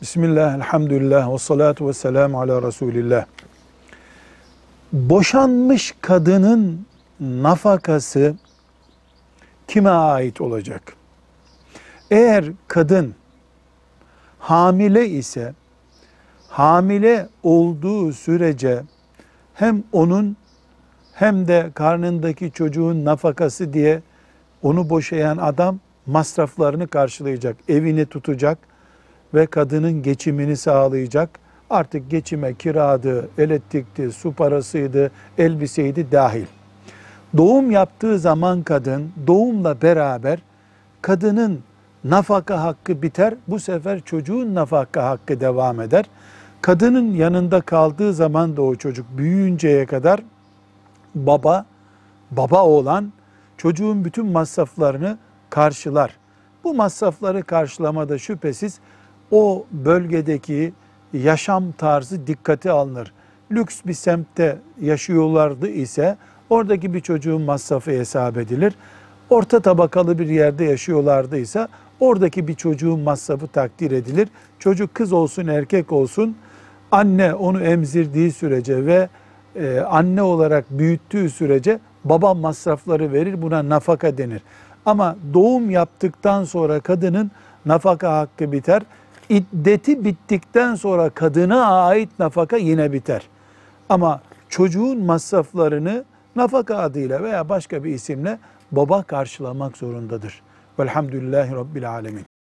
Bismillah, elhamdülillah, ve salatu ve selamu ala Resulillah. Boşanmış kadının nafakası kime ait olacak? Eğer kadın hamile ise, hamile olduğu sürece hem onun hem de karnındaki çocuğun nafakası diye onu boşayan adam masraflarını karşılayacak, evini tutacak ve kadının geçimini sağlayacak. Artık geçime kiradı, elektrikti, su parasıydı, elbiseydi dahil. Doğum yaptığı zaman kadın doğumla beraber kadının nafaka hakkı biter. Bu sefer çocuğun nafaka hakkı devam eder. Kadının yanında kaldığı zaman da o çocuk büyüyünceye kadar baba, baba olan çocuğun bütün masraflarını karşılar. Bu masrafları karşılamada şüphesiz o bölgedeki yaşam tarzı dikkate alınır. Lüks bir semtte yaşıyorlardı ise oradaki bir çocuğun masrafı hesap edilir. Orta tabakalı bir yerde yaşıyorlardı ise oradaki bir çocuğun masrafı takdir edilir. Çocuk kız olsun erkek olsun anne onu emzirdiği sürece ve e, anne olarak büyüttüğü sürece baba masrafları verir buna nafaka denir. Ama doğum yaptıktan sonra kadının nafaka hakkı biter. İddeti bittikten sonra kadına ait nafaka yine biter. Ama çocuğun masraflarını nafaka adıyla veya başka bir isimle baba karşılamak zorundadır. Velhamdülillahi Rabbil Alemin.